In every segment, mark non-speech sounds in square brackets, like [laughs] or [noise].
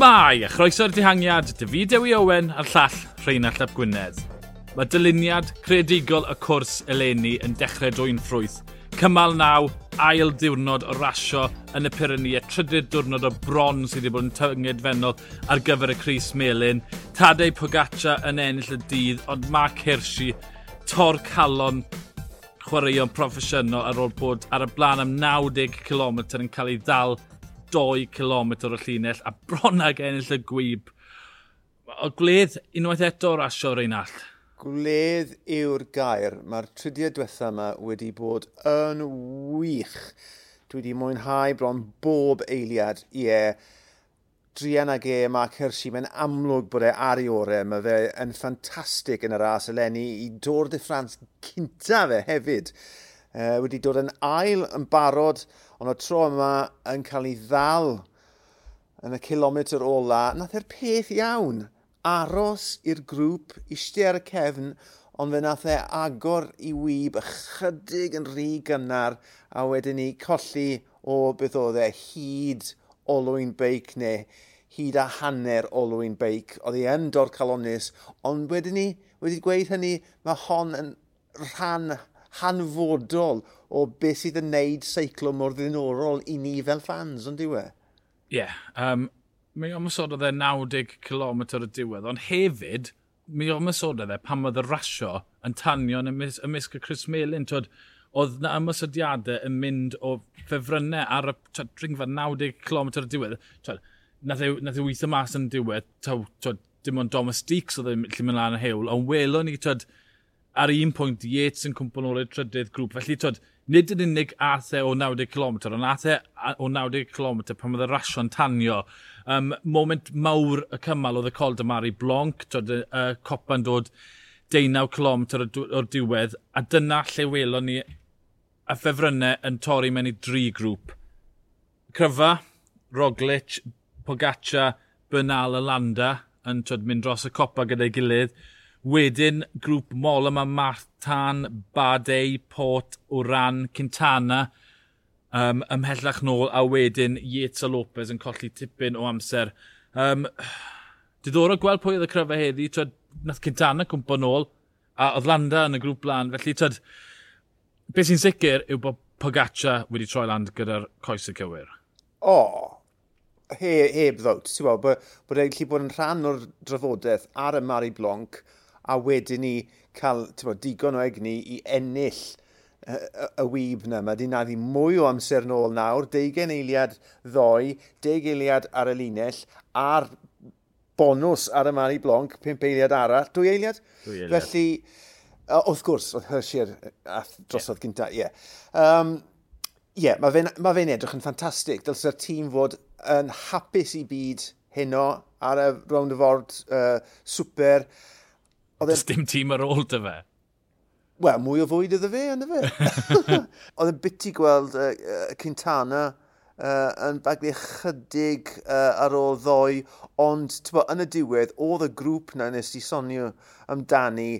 Shmai, a chroeso'r dihangiad, David Ewi Owen a'r llall Rheinald Ap Gwynedd. Mae dyluniad creadigol y cwrs eleni yn dechrau dwy'n ffrwyth. Cymal naw, ail diwrnod o rasio yn y Pyrenia, trydydd diwrnod o bron sydd wedi bod yn tynged fennol ar gyfer y Cris Melin. Tadei Pogaccia yn ennill y dydd, ond Mark Hirschi, tor calon chwaraeon proffesiynol ar ôl bod ar y blaen am 90 km yn cael ei ddal 2 km o'r llinell a bron ag ennill y gwyb. O gledd unwaith eto o'r asio o'r ein all? Gwledd yw'r gair. Mae'r trydiau diwetha yma wedi bod yn wych. Dwi wedi mwynhau bron bob eiliad. Ie, yeah. Drian ag e, Mark Hershey, mae'n amlwg bod e ar ei orau. Mae fe yn ffantastig yn y ras eleni i dod y Ffrans cynta fe hefyd. E, wedi dod yn ail yn barod ond o tro yma yn cael ei ddal yn y kilometr ola, nath e'r peth iawn aros i'r grŵp, eistedd ar y cefn, ond fe nath e agor i wyb ychydig yn rhy gynnar a wedyn ni colli o beth oedd e hyd olwyn beic neu hyd a hanner olwyn beic. Oedd hi yn dor calonus, ond wedyn ni wedi gweud hynny, mae hon yn rhan hanfodol o beth sydd yn neud seiclo mor ddynorol i ni fel fans, ond diwe? Ie, yeah, um, mi omysod oedd e 90 km y diwedd, ond hefyd, mi omysod oedd e pan oedd y rasio yn tanio yn ymysg y Chris Melin. Twyd, oedd na ymysodiadau yn mynd o ffefrynnau ar y dringfa 90 km y diwedd. Twyd, nath ei e weithio mas yn diwedd, twyd, dim ond Thomas Deeks oedd e'n mynd lan y hewl, ond welon ni, twyd, ar un pwynt Yates yn cwmpo nôl i'r trydydd grŵp. Felly, twyd, nid yn unig ath e o 90 km, ond ath e o 90 km pan oedd y rasio'n tanio. Um, moment mawr y cymal oedd y col dymari Blanc, twyd, y, y copa'n dod 19 km o'r diwedd, a dyna lle welon ni y ffefrynnau yn torri mewn i dri grŵp. Cryfa, Roglic, Pogaccia, Bernal a Landa yn twyd, mynd dros y copa gyda'i gilydd. Wedyn, grŵp mol yma Martan, Badei, Port, Wran, Cintana um, ymhellach nôl a wedyn Yates a Lopez yn colli tipyn o amser. Um, diddorol gweld pwy oedd y cryfa heddi, twyd, nath Cintana cwmpo nôl a oedd Landa yn y grŵp blan, felly twyd, beth sy'n sicr yw bod Pogaccia wedi troi land gyda'r coes y cywir. O, oh, he, heb ddod, ti'n gweld, bod e'n gallu bod yn rhan o'r drafodaeth ar y Mari Blanc, a wedyn ni cael bod, digon o egni i ennill y, y, y wyb na. Mae wedi naddu mwy o amser nôl nawr, 20 eiliad ddoe, 10 eiliad ar y linell, a'r bonus ar y Mari Blanc, 5 eiliad arall, dwy eiliad? Dwy eiliad. Felly, wrth gwrs, oedd Hershey'r drosodd yeah. gyntaf, ie. Yeah. Um, Ie, yeah, mae fe'n ma fe edrych yn ffantastig. Dylse'r tîm fod yn hapus i byd heno ar y round of ford uh, super. Does dim tîm ar ôl dy fe. Wel, mwy o fwyd iddo fe, yna fe. [laughs] Oedd yn biti gweld uh, uh, Cintana uh, yn baglu chydig uh, ar ôl ddoe, ond bo, yn y diwedd, oedd y grŵp na nes i sonio amdani,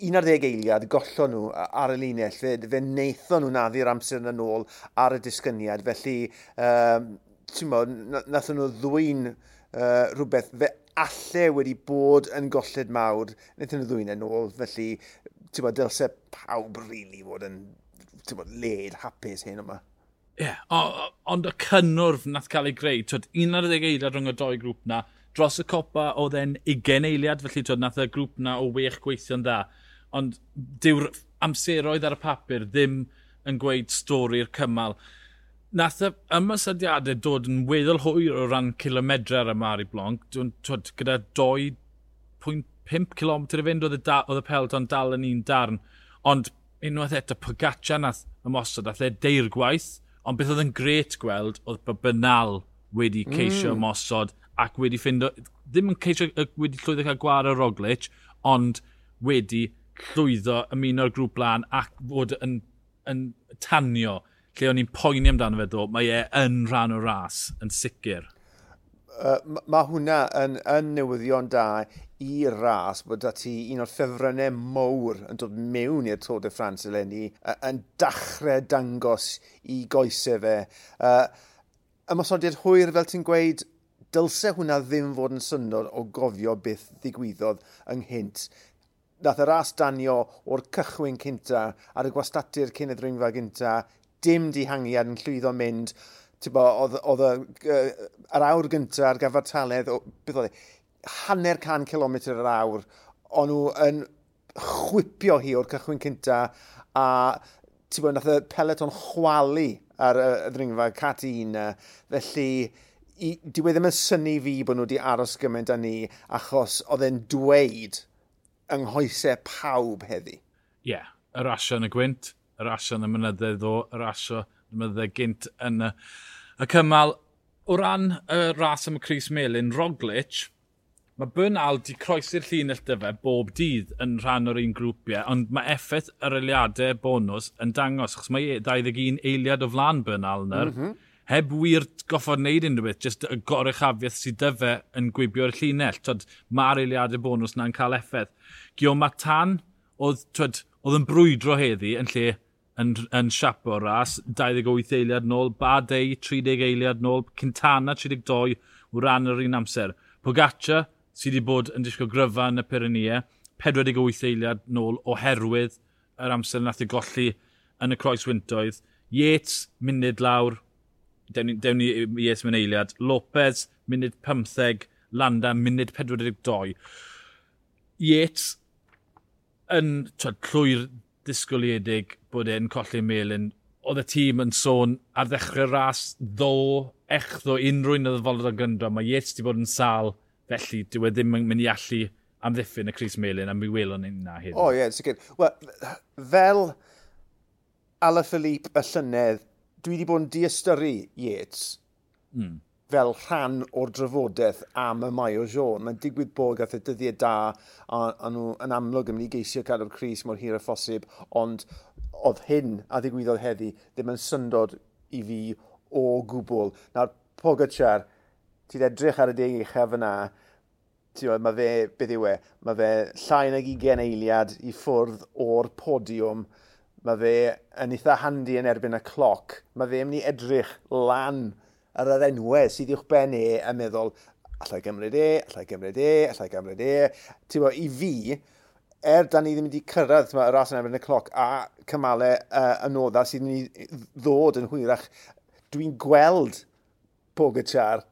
11 eiliad gollon nhw ar y linell, fe, fe wnaethon nhw naddi'r amser yn ôl ar y disgyniad, felly um, nath nhw ddwy'n uh, rhywbeth fe alle wedi bod yn golled mawr, wnaethon nhw ddwy'n yn ôl, felly, ti'n bod, dylse pawb rili really fod yn, ti'n bod, led, hapus hyn yma. Ie, yeah, ond y cynnwrf nath cael ei greu, twyd, 11 eiliad rhwng y doi grŵp na, dros y copa oedd e'n 20 eiliad, felly twyd, nath y grŵp na o wech gweithio'n dda. Ond dyw'r amseroedd ar y papur ddim yn gweud stori'r cymal nath y ymysadiadau dod yn weddol hwyr o ran kilometre ar y Mari Blanc. Dwi'n twyd, gyda 2.5 km i fynd oedd y, da, oedd y pelton dal yn un darn. Ond unwaith eto Pogaccia nath ymosod, nath e deir gwaith. Ond beth oedd yn gret gweld oedd bynal wedi ceisio mm. ymosod ac wedi ffindo, ddim yn ceisio wedi llwyddo cael gwar o Roglic, ond wedi llwyddo ymuno'r grŵp blaen ac fod yn, yn tanio lle o'n i'n poeni amdano fe ddo, mae e yn rhan o ras, yn sicr. Uh, mae hwnna yn, yn newyddion da i ras bod ti un o'r ffefrynnau mowr yn dod mewn i'r Tôr de France eleni yn dachrau dangos i goesau fe. Uh, ymosodiad hwyr fel ti'n gweud, dylse hwnna ddim fod yn syndod o gofio beth ddigwyddodd ynghynt. Nath y ras danio o'r cychwyn cynta ar y gwastatur cyn y ddringfa gynta dim dihangiad yn llwyddo mynd, oedd yr awr gyntaf ar gyfer taledd, beth oedd e, hanner can kilometr yr awr, ond nhw yn chwipio hi o'r cychwyn cynta a ti'n bod, nath y peleton chwalu ar y, y ddringfa cat un. Felly, i, dwi wedi ddim yn syni fi bod nhw wedi aros gymaint â ni, achos oedd e'n dweud yng nghoesau pawb heddi. Ie, yeah, y rasio yn y gwynt, yr asio yn y mynyddau ddo, y rasio yn y mynyddau gynt yn y, y cymal. O ran y ras am y Cris Melin, Roglic, mae Bernal di croesi'r llinell dy fe bob dydd yn rhan o'r un grwpiau, ond mae effaith yr eiliadau bonus yn dangos, achos mae e- 21 eiliad o flan Bernal yna, mm -hmm. heb wir goffod wneud unrhyw beth, jyst y gorychafiaeth sydd dy yn gwibio'r llinell. Twyd, mae'r eiliadau bonus na'n cael effaith. Gio Matan, oedd, twyd, oedd yn brwydro heddi yn lle yn, yn siap o ras, 28 eiliad nôl, Badei 30 eiliad nôl, Cintana 32 o ran yr un amser. Pogaccia sydd wedi bod yn disgwyl gryfa yn y Pyrenia, 48 eiliad nôl oherwydd yr amser nath ei golli yn y croes wyntoedd. Yates, munud lawr, dewn ni, dewn Yates mewn eiliad. Lopez, munud 15, Landa, munud 42. Yates, yn twed, llwyr disgwyliedig bod e'n colli melun. Oedd y tîm yn sôn ar ddechrau ras ddo, echddo unrhyw un oedd y folod o gyndro. Mae Yates wedi bod yn sal, felly dyw e ddim yn mynd i allu amddiffyn y Cris Melin a mi welon ni'n na hyn. O oh, ie, yeah, sicr. Wel, fel Ala Philippe y llynedd, dwi wedi bod yn diastyru Yates. Mm fel rhan o'r drafodaeth am y mai o Sion. Mae'n digwydd bod gath y dyddiau da a, a nhw yn amlwg yn mynd i geisio cadw'r Cris mor hir a phosib, ond oedd hyn a ddigwyddodd heddi ddim yn syndod i fi o gwbl. Nawr, Pogacar, ti'n edrych ar y deg uchaf yna, mae fe, beth yw e, mae fe llai nag ugen eiliad i ffwrdd o'r podiwm, mae fe yn eitha handi yn erbyn y cloc, mae fe yn mynd i edrych lan ar yr enwau sydd i'ch ben e a meddwl, allai gymryd e, allai gymryd e, allai gymryd e. Ti'n i fi, er da ni ddim wedi cyrraedd y ras yn efo'n y cloc a cymalau uh, yn odda sydd wedi ddod yn hwyrach, dwi'n gweld Pogacar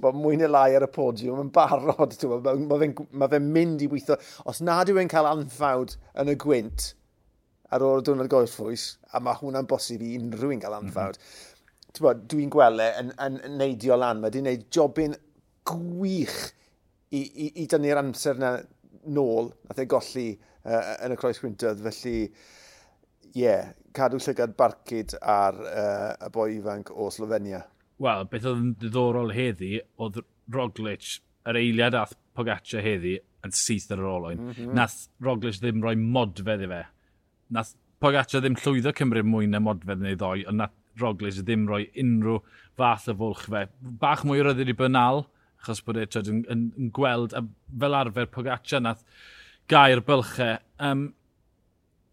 bod, mwy neu lai ar y podiwm yn barod. Mae fe'n ma fe mynd i weithio. Os nad yw e'n cael anffawd yn y gwynt ar ôl y diwrnod goethwys, a mae hwnna'n bosib i unrhyw un cael anffawd, mm -hmm dwi'n gweld e yn, yn, yn neidio lan. Mae wedi gwneud jobyn gwych i, i, i dynnu'r amser yna nôl nath ei golli uh, yn y croes gwyntodd. Felly, ie, yeah, cadw llygad barcud ar uh, y boi ifanc o Slovenia. Wel, beth oedd yn ddiddorol heddi, oedd Roglic, yr eiliad ath Pogaccia heddi, yn syth ar yr olwyn. Mm -hmm. Nath Roglic ddim rhoi modfedd i fe. Nath Pogaccia ddim llwyddo cymryd mwy na modfedd neu ddoi, ond nath Roglic ddim rhoi unrhyw fath o fwlch fe. Bach mwy o ryddid i bynal, achos bod e yn, yn, yn, gweld, a fel arfer Pogaccia nath gair bylchau. Um,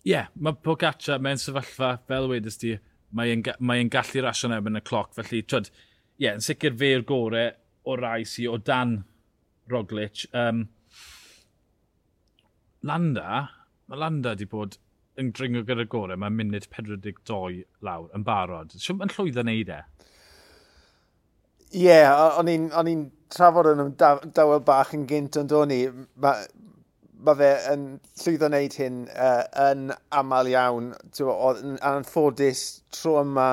yeah, mae Pogaccia mewn sefyllfa, fel wedys ti, mae'n mae gallu rasio'n ebyn y cloc. Felly, twyd, ie, yeah, yn sicr fe yw'r gorau o rai si o dan Roglic. Um, Landa, mae Landa wedi bod yn dringo gyda'r gorau, mae'n munud 42 lawr yn barod. Siwm yn llwyddo neud e? Ie, yeah, o'n i'n trafod yn dawel bach yn gynt ond o'n i. Mae ma fe yn llwyddo wneud hyn uh, yn aml iawn. Oedd yn anffodus tro yma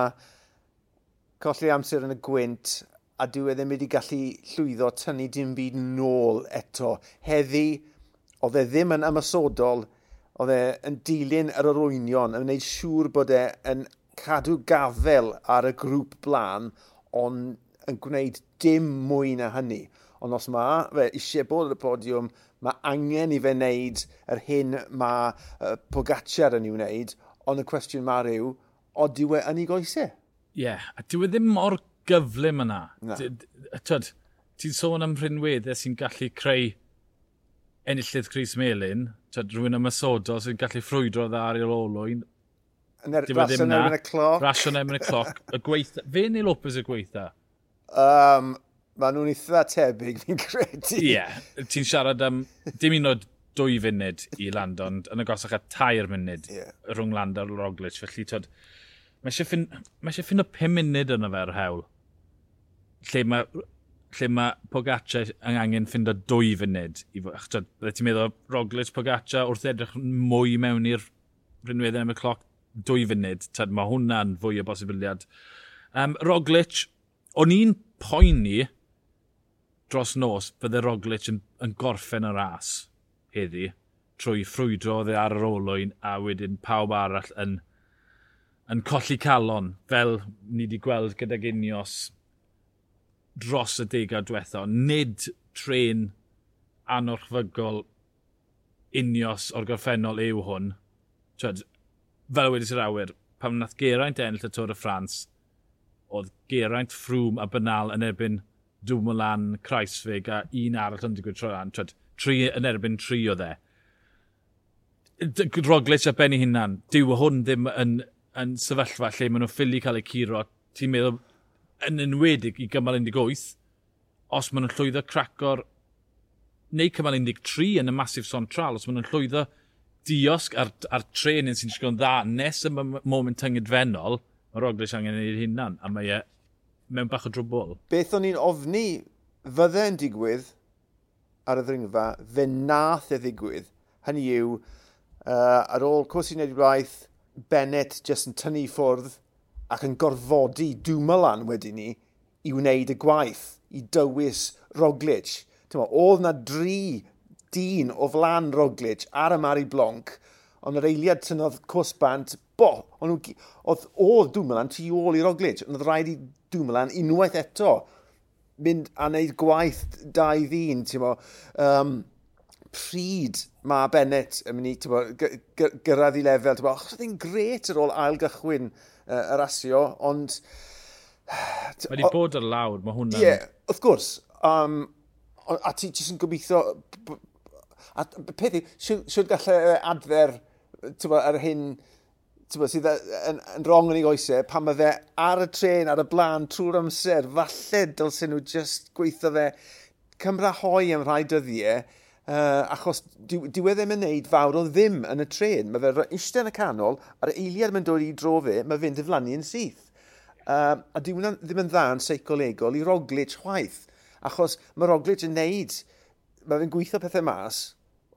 colli amser yn y gwynt a dwi e ddim wedi gallu llwyddo tynnu dim byd nôl eto. Heddi, oedd e ddim yn ymasodol oedd e yn dilyn yr arwynion, yn gwneud siŵr bod e yn cadw gafel ar y grŵp blaen, ond yn gwneud dim mwy na hynny. Ond os mae fe eisiau bod ar y podiwm, mae angen i fe wneud yr hyn mae uh, Pogacar yn ei wneud, ond y cwestiwn mae rhyw, o dyw e yn ei goesau? Ie, yeah, a dyw e ddim mor gyflym yna. Ti'n sôn am rhinweddau sy'n gallu creu enillydd Chris Melin, rhywun ymasodo sy'n gallu ffrwydro dda ar i'r olwyn, Er, Rasio'n erbyn y cloc. Rasio Rasio'n erbyn y cloc. Y gweitha. Fe neu Lopez y gweitha? Um, Mae nhw'n eitha tebyg, fi'n credu. Ie. Yeah. Ti'n siarad am dim un o dwy funud i Landon, yn y gosach a tair munud yeah. rhwng Landon a Roglic. Felly, tyd, mae eisiau ffyn, ma ffyn o 5 munud yna fe ar hewl. Lle mae lle mae Pogaccia yn angen ffind o dwy funud. Bydde ti'n meddwl Roglic Pogaccia wrth edrych mwy mewn i'r rhinwedd am y cloc dwy funud. Tad, mae hwnna'n fwy o bosibiliad. Um, Roglic, o'n i'n poeni dros nos bydde Roglic yn, yn gorffen y ras heddi trwy ffrwydro dde ar yr olwyn a wedyn pawb arall yn, yn colli calon fel ni wedi gweld gyda Ginios dros y degau diwetha, nid tren anorchfygol unios o'r gorffennol yw hwn. Twed, fel wedi sy'r awyr, pam wnaeth Geraint ennill y Tôr y Ffrans, oedd Geraint ffrwm a bynal yn erbyn Dwmolan, Craesfig a un arall yn digwydd troi'n Twed, tri yn erbyn tri o e. dde. Roglic a Benny Hunan, dyw hwn ddim yn, yn sefyllfa lle maen nhw'n ffili cael eu curo. Ti'n meddwl yn enwedig i gymal 18, os maen nhw'n llwyddo cracor neu cymal 13 yn y masif sontral, os maen nhw'n llwyddo diosg ar, ar trenin sy'n sigon dda nes y moment tyngedfennol, mae'r Roglic angen ei hunan, a mae e mewn bach o drwbl. Beth o'n i'n ofni fydde'n digwydd ar y ddringfa, fe nath e ddigwydd. Hynny yw, uh, ar ôl cwrs i wneud i blaith, Bennett jyst yn tynnu ffwrdd, ac yn gorfodi Dumoulin wedyn ni i wneud y gwaith, i dywys Roglic. Tyma, oedd na dri dyn o flan Roglic ar y Mari Blanc, ond yr eiliad tynnodd cwsbant, bo, ond oedd oedd Dumoulin tu ôl i Roglic, ond oedd rhaid i Dumoulin unwaith eto mynd a wneud gwaith dau ddyn, ti'n mo, um, pryd mae Bennett yn mynd i gyrraedd i lefel. Tybo, achos oedd gret ar ôl ail gychwyn uh, y rasio, ond... [sighs] Mae wedi bod ar lawr, mae hwnna... Ie, yeah, wrth gwrs. Um, a ti jyst yn gobeithio... A peth i, siwr gallai adfer ar hyn sydd yn, yn rong yn ei oesau, pan mae fe ar y tren, ar y blaen, trwy'r amser, falle dylsyn nhw just gweithio fe cymrahoi am rhai dyddiau, uh, achos dyw, e ddim yn neud fawr o ddim yn y tren. Mae fe eistedd yn y canol, a'r eiliad mae'n dod i dro fe, mae fe'n diflannu yn syth. Uh, a dyw hwnna ddim yn dda'n seicolegol i Roglic chwaith, achos mae Roglic yn neud, mae fe'n gweithio pethau mas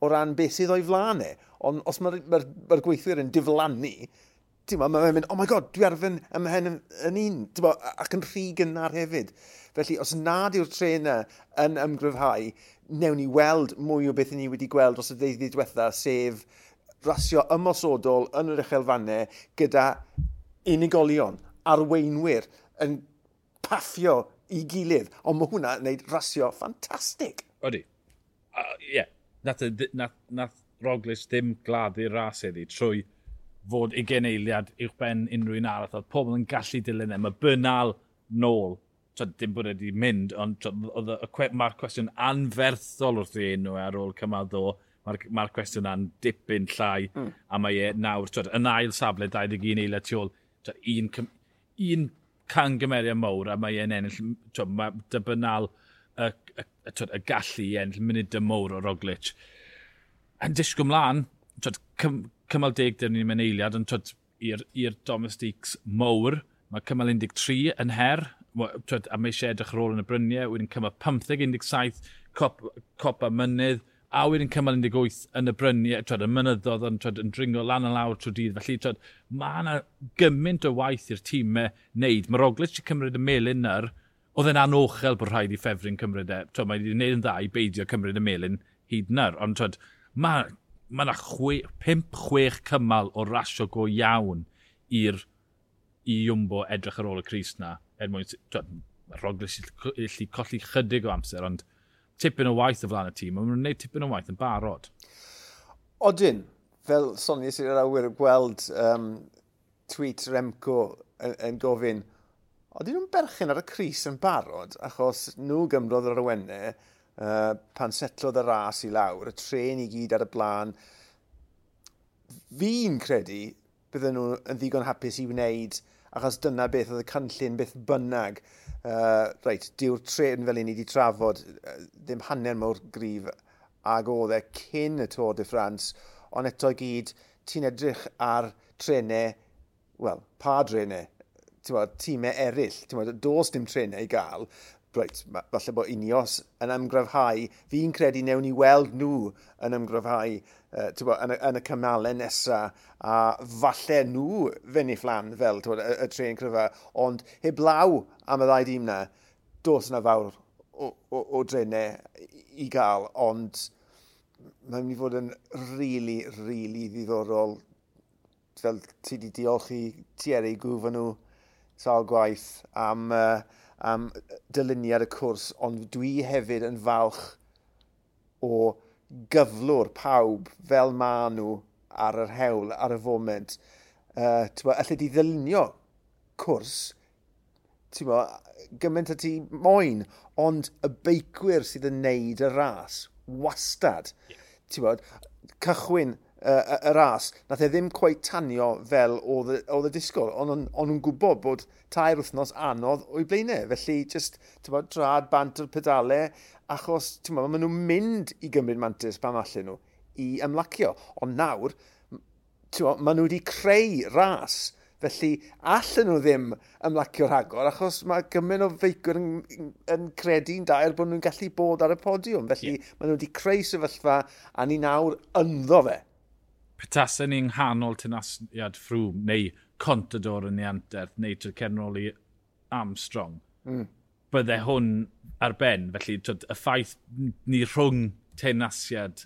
o ran beth sydd o'i flaen e. Ond os mae'r ma, r, ma, r, ma r gweithwyr yn diflannu, ti'n ma, mae'n mynd, oh my god, dwi arfen ym mhen yn un, ma, ac yn rhy gynnar hefyd. Felly, os nad yw'r tren yn ymgryfhau, newn ni weld mwy o beth ni wedi gweld dros y ddeuddi diwetha, sef rasio ymosodol yn yr uchelfannau gyda unigolion, arweinwyr, yn paffio i gilydd. Ond mae hwnna yn gwneud rasio ffantastig. Oeddi. Ie, uh, yeah. nath, nath, nath Roglic ddim gladdu'r ras iddi trwy fod ugen eiliad i'w ben unrhyw un arall. Oedd pobl yn gallu dilyn e. Mae Bernal nôl Tod, dim bod wedi mynd, ond oedd mae'r cwestiwn anferthol wrth i enw e ar ôl cymal ddo. Mae'r ma cwestiwn an dipyn llai, mm. a mae e nawr, tod, yn ail safle 21 eilio tu ôl, tod, un, un can gymeriad mawr, a mae e'n ennill, tod, mae debynal y, y, y, tod, y gallu i ennill munud y mawr o Roglic. Yn disgwyl mlaen, tod, cym, cymal deg dyn ni'n mynd eiliad, ond i'r domestics mowr, mae cymal 13 yn her, twyd, a mae eisiau edrych ar ôl yn y bryniau, wedyn cymal 15-17 cop, copa mynydd, a wedyn cymal 18 yn y bryniau, twyd, y mynyddodd yn, twyd, yn dringo lan a lawr trwy dydd. Felly, twyd, mae yna gymaint o waith i'r tîmau wneud. Mae Roglic wedi cymryd y melun nyr, oedd e'n anochel bod rhaid i ffefryn cymryd e. Twyd, mae wedi gwneud yn dda i beidio cymryd y melun hyd nyr, ond twyd, mae mae yna 5-6 cymal o rasio go iawn i'r i Iwmbo edrych ar ôl y Cris na er mwyn, mae'r Roglic allu colli chydig o amser, ond tipyn o waith o flaen y tîm, maen gwneud tipyn o waith yn barod. Odyn, fel soniau sydd yr awyr gweld um, tweet Remco yn, yn gofyn, oedden nhw'n berchen ar y Cris yn barod, achos nhw gymrodd yr arwennau, uh, pan setlodd y ras i lawr, y tren i gyd ar y blaen. Fi'n credu bydden nhw yn ddigon hapus i wneud uh, achos dyna beth oedd y cynllun beth bynnag. Uh, reit, diw'r tren fel un ni wedi trafod, ddim hanner mor grif ag oedd e cyn y Tôr de France, ond eto gyd, ti'n edrych ar trenau, wel, pa drenau, tîmau eraill, ti'n does dim trenau i gael, reit, falle bod unios yn ymgryfhau, fi'n credu newn ni weld nhw yn ymgryfhau uh, bo, yn, y, yn y cymalau nesaf, a falle nhw fynd i fflan fel bo, y, y tren cryfa, ond heblaw am y ddau dîm na, dos yna fawr o, o, o drenau i gael, ond mae'n mynd i fod yn rili, really, rili really ddiddorol. Fel ti di diolch i Thierry Gwyfan nhw. Sawl gwaith am uh, am dyluniad y cwrs, ond dwi hefyd yn falch o gyflwr pawb fel maen nhw ar yr hewl, ar y foment. Uh, Alla di ddylunio cwrs, tywa, gymaint y ti moyn, ond y beicwyr sydd yn neud y ras, wastad. Yeah. Tywa, cychwyn uh, y ras. Nath e ddim cweith tanio fel oedd y disgwyl, ond o'n nhw'n gwybod bod tair wythnos anodd o'i blaenau. Felly, just, bod, drad bant o'r pedalau, achos, ti'n maen nhw'n mynd i gymryd mantis pam allan nhw i ymlacio. Ond nawr, bod, maen nhw wedi creu ras. Felly, allan nhw ddim ymlacio rhagor, achos mae gymaint o feicwyr yn, yn credu'n dair bod nhw'n gallu bod ar y podiwm. Felly, yeah. maen nhw wedi creu sefyllfa a ni nawr ynddo fe petasau ni'n nghanol tynasiad ffrwm, neu contador yn ei anterth, neu i Armstrong, mm. bydde hwn ar ben. Felly, tyd, y ffaith ni rhwng tenasiad,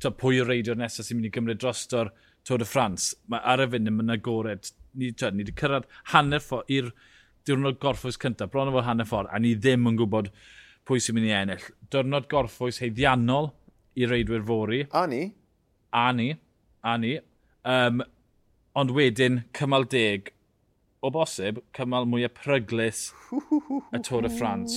tyd, pwy o reidio nesaf sy'n mynd i gymryd drosto'r Tôr y Ffrans, mae ar y fynd yn agored, ni, twyd, ni wedi cyrraedd hanner ffordd i'r diwrnod gorffwys cyntaf, bron o fod hanner ffordd, a ni ddim yn gwybod pwy sy'n mynd i ennill. Diwrnod gorffwys heiddiannol i reidwyr fori. A ni. A ni a ni. Um, ond wedyn, cymal deg, o bosib, cymal mwyaf pryglis y Tôr y Ffrans.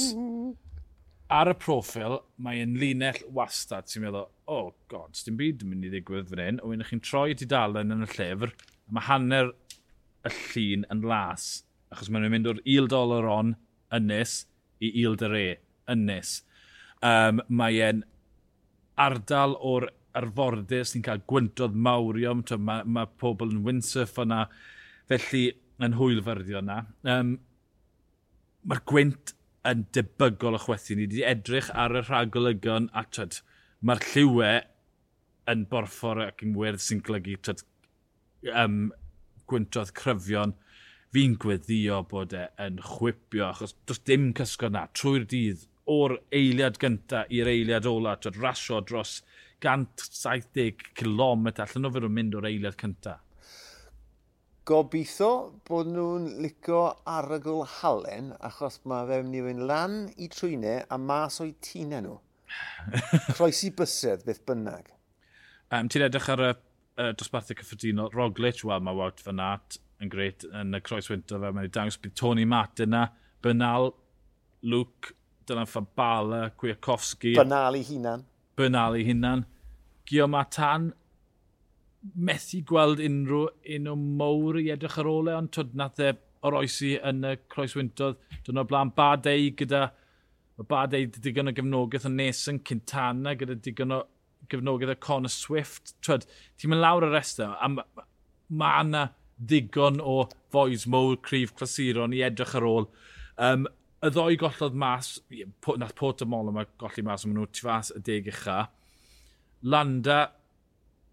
Ar y profil, mae yn linell wastad sy'n meddwl, oh god, dim byd yn mynd i ddigwydd fan hyn, o wyn chi'n troi didalen yn y llyfr, a mae hanner y llun yn las, achos maen nhw'n mynd o'r il dolar on, ynys, i il dy re ynys. Um, mae e'n ardal o'r arfordir sy'n cael gwyntodd mawrion, mae ma pobl yn windsurf yna, felly yn hwylfyrdio yna. Um, Mae'r gwynt yn debygol o chwethu ni. wedi edrych ar y rhagolygon a mae'r lliwe yn borffor ac yn wyrdd sy'n glygu tyd, um, gwyntodd cryfion. Fi'n gweddio bod e yn chwipio achos does dim cysgo na trwy'r dydd o'r eiliad gyntaf i'r eiliad ola, tyd rasio dros 170 km allan o fe nhw'n mynd o'r eiliad cyntaf. Gobeithio bod nhw'n licio arogl halen achos mae fe mynd i fynd lan i trwynau a mas o'i tînau nhw. [laughs] Croesi bysedd beth bynnag. Um, ti'n edrych ar y uh, dosbarthau cyffredinol, Roglic, wel mae Wout Van Aert yn greit yn y croes croeswynto fe, mae'n dangos bydd Tony Matt yna, Bernal, Luke, Dylan Fabala, Kwiatkowski. Bernal i hunan. Bernal ei hunan. Guillaume Atan, methu gweld unrhyw un o mowr i edrych ar ôl e, ond twyd nath e o'r oesi yn y croeswyntodd. Dyna blaen Badei gyda, mae Badei digon o gefnogaeth o Neson Cintana gyda digon o gefnogaeth o Conor Swift. Twyd, ti'n mynd lawr y resta, e, a mae ma yna ma digon o foes mowr cryf clasuron i edrych ar ôl. Um, y ddoi gollodd mas, nath Port y Mol yma golli mas, ond maen nhw tu fas y deg ucha. Landa,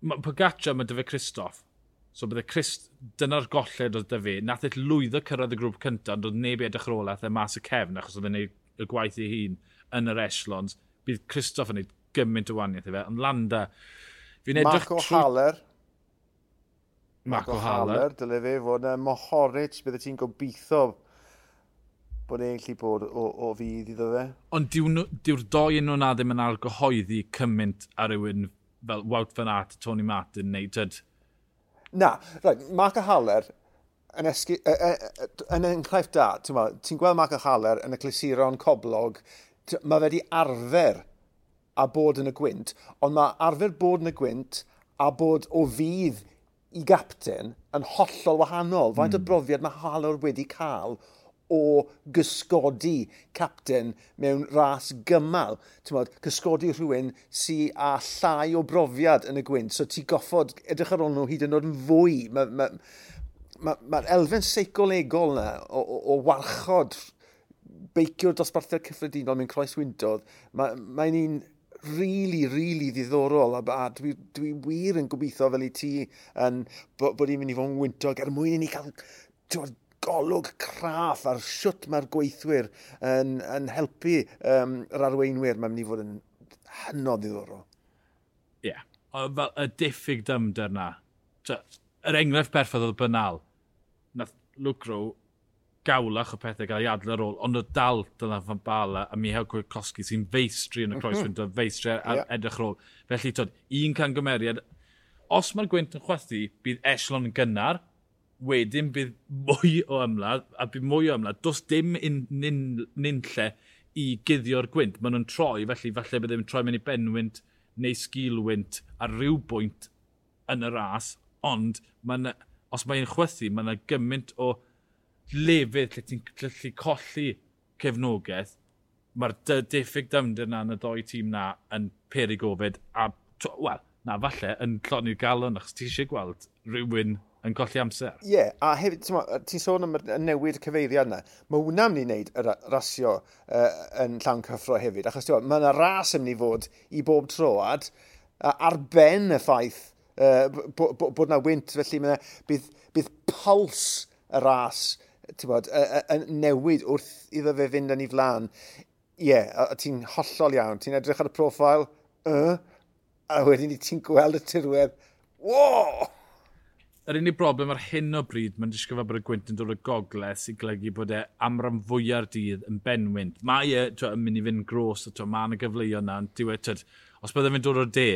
ma, Pogaccia mae dy fe Christoph. So bydde Christ, dyna'r golled oedd dy fe. Nath eich lwyddo cyrraedd y grŵp cyntaf, ond oedd neb i edrych ar ôl e mas y cefn, achos oedd e'n gwneud y gwaith ei hun yn yr echelons. Bydd Christoph yn gwneud gymaint o waniaeth i fe, ond Landa... Fi'n edrych... Marco trwy... Haller. Marco, Marco Haller. Haller. Dyle fe fod yn mohorich bydde ti'n gobeithio bod e'n gallu bod o, o fydd iddo fe. Ond diw'r diw doi yn nhw'n ddim yn argyhoeddi cymaint ar rywun fel Wout Van Aert, Tony Martin neu tyd? Na, right, Mark a Haller yn, esgu, yn enghraifft da, ti'n ti gweld Mark a Haller yn y clasuron coblog, mae fe wedi arfer a bod yn y gwynt, ond mae arfer bod yn y gwynt a bod o fydd i gapten yn hollol wahanol. Faint mm. o hmm. brofiad mae Haller wedi cael o gysgodi capten mewn ras gymal. Mod, gysgodi rhywun sy a llai o brofiad yn y gwynt. So ti goffod edrych ar ôl nhw hyd yn oed yn fwy. Mae'r ma, ma, ma, ma elfen seicolegol yna o, o, o warchod beicio'r dosbarthiad cyffredinol mewn croes wyntodd, mae'n ma un really, really ddiddorol a, a dwi, dwi wir yn gobeithio fel i ti yn, bod, bod i'n mynd i fod yn wyntog er mwyn i ni cael golwg craff a'r siwt mae'r gweithwyr yn, yn helpu um, yr arweinwyr. Mae'n mynd i fod yn hynod ddiddorol. Ie. Yeah. Fel y diffyg dymder na. Yr enghraifft berffaith oedd bynal. Nath Luke Rowe gawlach o pethau gael ei adl ar ôl, ond o dal dyna fan bala a Mihail Kwiatkowski sy'n feistri yn y croeswynt mhm. o feistri ar yeah. edrych rôl. Felly, tod, un can gymeriad, os mae'r gwynt yn chwethu, bydd Echelon yn gynnar, wedyn bydd mwy o ymladd, a bydd mwy o ymladd, dos dim un nynlle i guddio'r gwynt. Maen nhw'n troi, felly falle bydd e yn troi mewn i benwynt neu sgilwynt ar ryw bwynt yn y ras, ond mae os mae'n chwythu, mae yna gymaint o lefydd lle ti'n gallu colli cefnogaeth, mae'r diffyg dyfnder na yn y ddoi tîm na yn peri gofyd, a, wel, na falle, yn lloni'r galon achos ti eisiau gweld rhywun yn colli amser. Ie, yeah, a hefyd, ti'n sôn am y newid cyfeiriad yna, mae hwnna'n mynd i wneud y rasio uh, yn llawn cyffro hefyd, achos ti'n mae yna ras yn mynd i fod i bob troad ar ben y ffaith uh, bod, yna wynt, felly mae bydd, bydd puls y ras bod, yn newid wrth iddo fe fynd yn ei flan. Ie, yeah, ti'n hollol iawn, ti'n edrych ar y profil, uh, a wedyn ti'n gweld y tirwedd, wow! yr unig broblem ar hyn o bryd, mae'n disgwyl bod y gwynt yn dod o gogledd sy'n golygu bod e amran fwyaf dydd yn benwynt. Mae e twa, yn mynd i fynd gros, a mae yna gyfleoedd na, diwe, twa, os bydde fe'n dod o'r de,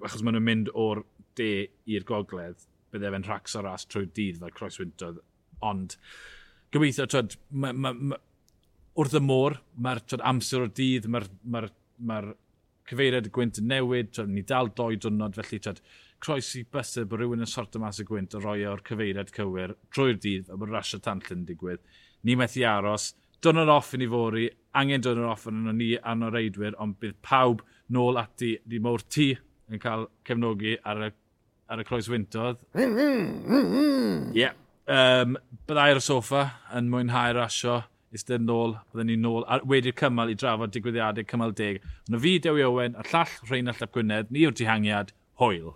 achos maen nhw'n mynd o'r de i'r gogledd, bydde fe'n rhacs o ras trwy'r dydd fel croeswyntodd. Ond, gobeithio, twyd, ma, ma, ma, wrth y môr, mae'r amser o'r dydd, mae'r ma, ma, cyfeiriad y gwynt yn newid, twyd, ni dal doi dwrnod, felly twyd, i bysau bod rhywun yn sorto mas y gwynt a roi e o'r cyfeiriad cywir drwy'r dydd a bod rasio tanllun digwydd. Ni methu aros, dwrnod off i ni fori, angen dwrnod off yn ni a'n o'r reidwyr, ond bydd pawb nôl ati di mawr ti yn cael cefnogi ar y, ar y croes wyntodd. Mm, mm, mm, Ie. yeah. Um, byddai ar y soffa yn mwynhau rasio eistedd nôl, byddwn ni'n nôl, a wedi'r cymal i drafod digwyddiadau cymal deg. Yna fi, Dewi Owen, a'r llall Rheinald Ap Gwynedd, ni yw'r dihangiad, hwyl.